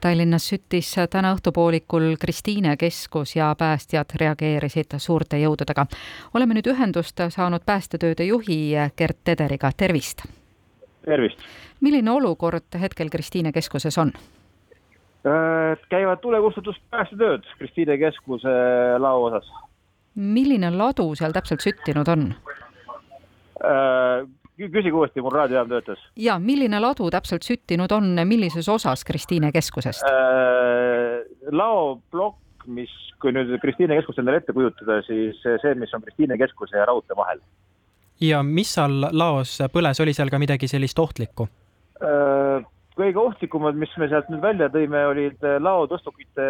Tallinnas süttis täna õhtupoolikul Kristiine keskus ja päästjad reageerisid suurte jõududega. oleme nüüd ühendust saanud päästetööde juhi Gert Tederiga, tervist! tervist! milline olukord hetkel Kristiine keskuses on? Äh, käivad tulekustutus päästetööd Kristiine keskuse lao osas. milline ladu seal täpselt süttinud on? Äh, küsige uuesti, mul raadiojaam töötas. ja milline ladu täpselt süttinud on, millises osas Kristiine keskusest äh,? laoplokk, mis, kui nüüd Kristiine keskust endale ette kujutada, siis see, mis on Kristiine keskuse ja raudtee vahel. ja mis seal laos põles, oli seal ka midagi sellist ohtlikku äh,? kõige ohtlikumad, mis me sealt nüüd välja tõime, olid laotõstukite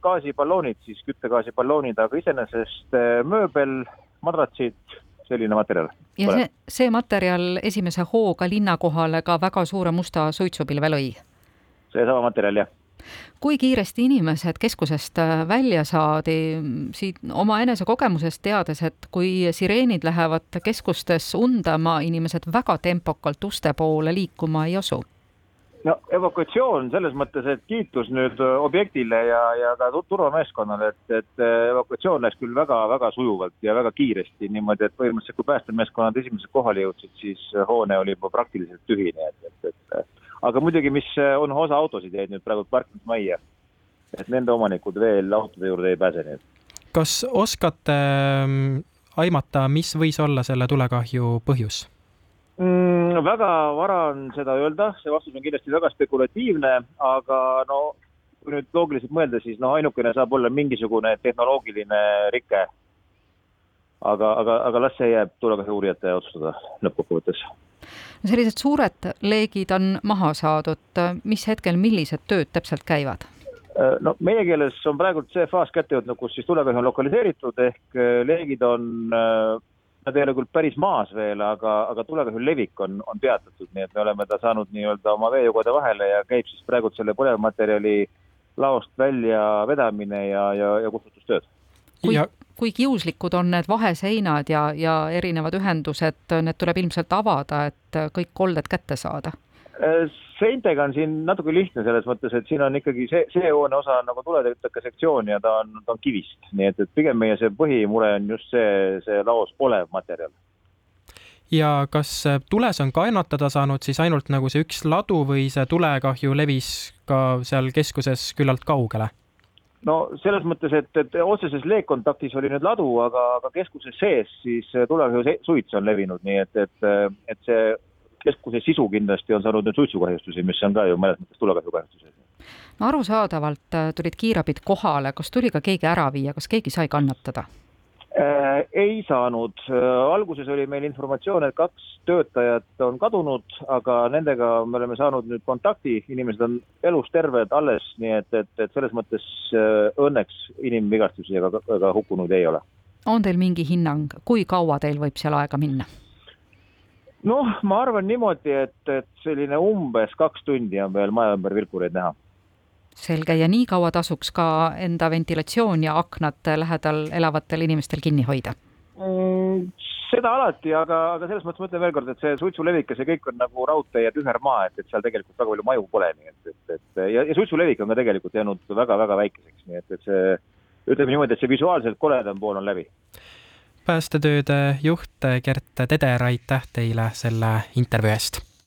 gaasiballoonid, siis küttegaasiballoonid, aga iseenesest mööbel, madratsid selline materjal. ja see, see materjal esimese hooga linna kohale ka väga suure musta suitsupilve lõi? seesama materjal, jah kui kiiresti inimesed keskusest äh, välja saadi, siit omaenese kogemusest teades, et kui sireenid lähevad keskustes undama, inimesed väga tempokalt uste poole liikuma ei asu no evakuatsioon selles mõttes, et kiitus nüüd äh, objektile ja, ja ka turvameeskonnale, et, et äh, evakuatsioon läks küll väga-väga sujuvalt ja väga kiiresti, niimoodi, et põhimõtteliselt kui päästemeeskonnad esimesed kohale jõudsid, siis äh, hoone oli juba praktiliselt tühine, et, et, et aga muidugi, mis on, osa autosid jäid nüüd praegu parkinud majja. et nende omanikud veel autode juurde ei pääse, nii et. kas oskate ähm, aimata, mis võis olla selle tulekahju põhjus? Mm,? väga vara on seda öelda, see vastus on kindlasti väga spekulatiivne, aga no kui nüüd loogiliselt mõelda, siis noh, ainukene saab olla mingisugune tehnoloogiline rike. aga, aga, aga las see jääb tulekahju uurijate otsustada lõppkokkuvõttes. sellised suured leegid on maha saadud, mis hetkel, millised tööd täpselt käivad? no meie keeles on praegult see faas kätte jõudnud, kus siis tulekahju on lokaliseeritud ehk leegid on Nad ei ole küll päris maas veel, aga, aga tulekahju levik on, on peatatud, nii et me oleme ta saanud nii-öelda oma veejõukode vahele ja käib siis praegu selle põlevmaterjali laost välja vedamine ja, ja, ja kustutustööd. kui kui kiuslikud on need vaheseinad ja, ja erinevad ühendused, need tuleb ilmselt avada, et kõik kolded kätte saada? Seintega on siin natuke lihtne selles mõttes, et siin on ikkagi see, see hoone osa on nagu tuletõkke sektsioon ja ta on, ta on kivist, nii et, et pigem meie see põhimure on just see, see laos olev materjal. ja kas tules on kannatada saanud siis ainult nagu see üks ladu või see tulekahju levis ka seal keskuses küllalt kaugele? no selles mõttes, et, et otseses leekkontaktis oli nüüd ladu, aga, aga keskuse sees siis tulekahju suits on levinud, nii et, et, et see keskuse sisu kindlasti on saanud nüüd suitsukahjustusi, mis on ka ju mõnes mõttes tulekahjukahjustusi. no arusaadavalt äh, tulid kiirabid kohale, kas tuli ka keegi ära viia, kas keegi sai kannatada? Äh, ei saanud, äh, alguses oli meil informatsioon, et kaks töötajat on kadunud, aga nendega me oleme saanud nüüd kontakti, inimesed on elus terved alles, nii et, et, et selles mõttes õnneks inimvigastusi ega, ega hukkunuid ei ole. on teil mingi hinnang, kui kaua teil võib seal aega minna? Noh, ma arvan niimoodi, et, et selline umbes kaks tundi on veel maja ümber vilkureid näha. selge, ja nii kaua tasuks ka enda ventilatsioon ja aknad lähedal elavatel inimestel kinni hoida mm,? seda alati, aga, aga selles mõttes ma ütlen veel kord, et see suitsulevik ja see kõik on nagu raudtee ja tühermaa, et, et seal tegelikult väga palju maju pole, nii et, et, et ja, ja suitsulevik on ka tegelikult jäänud väga-väga väikeseks, nii et, et see ütleme niimoodi, et see visuaalselt koledam pool on läbi päästetööde juht Gert Teder, aitäh teile selle intervjuu eest!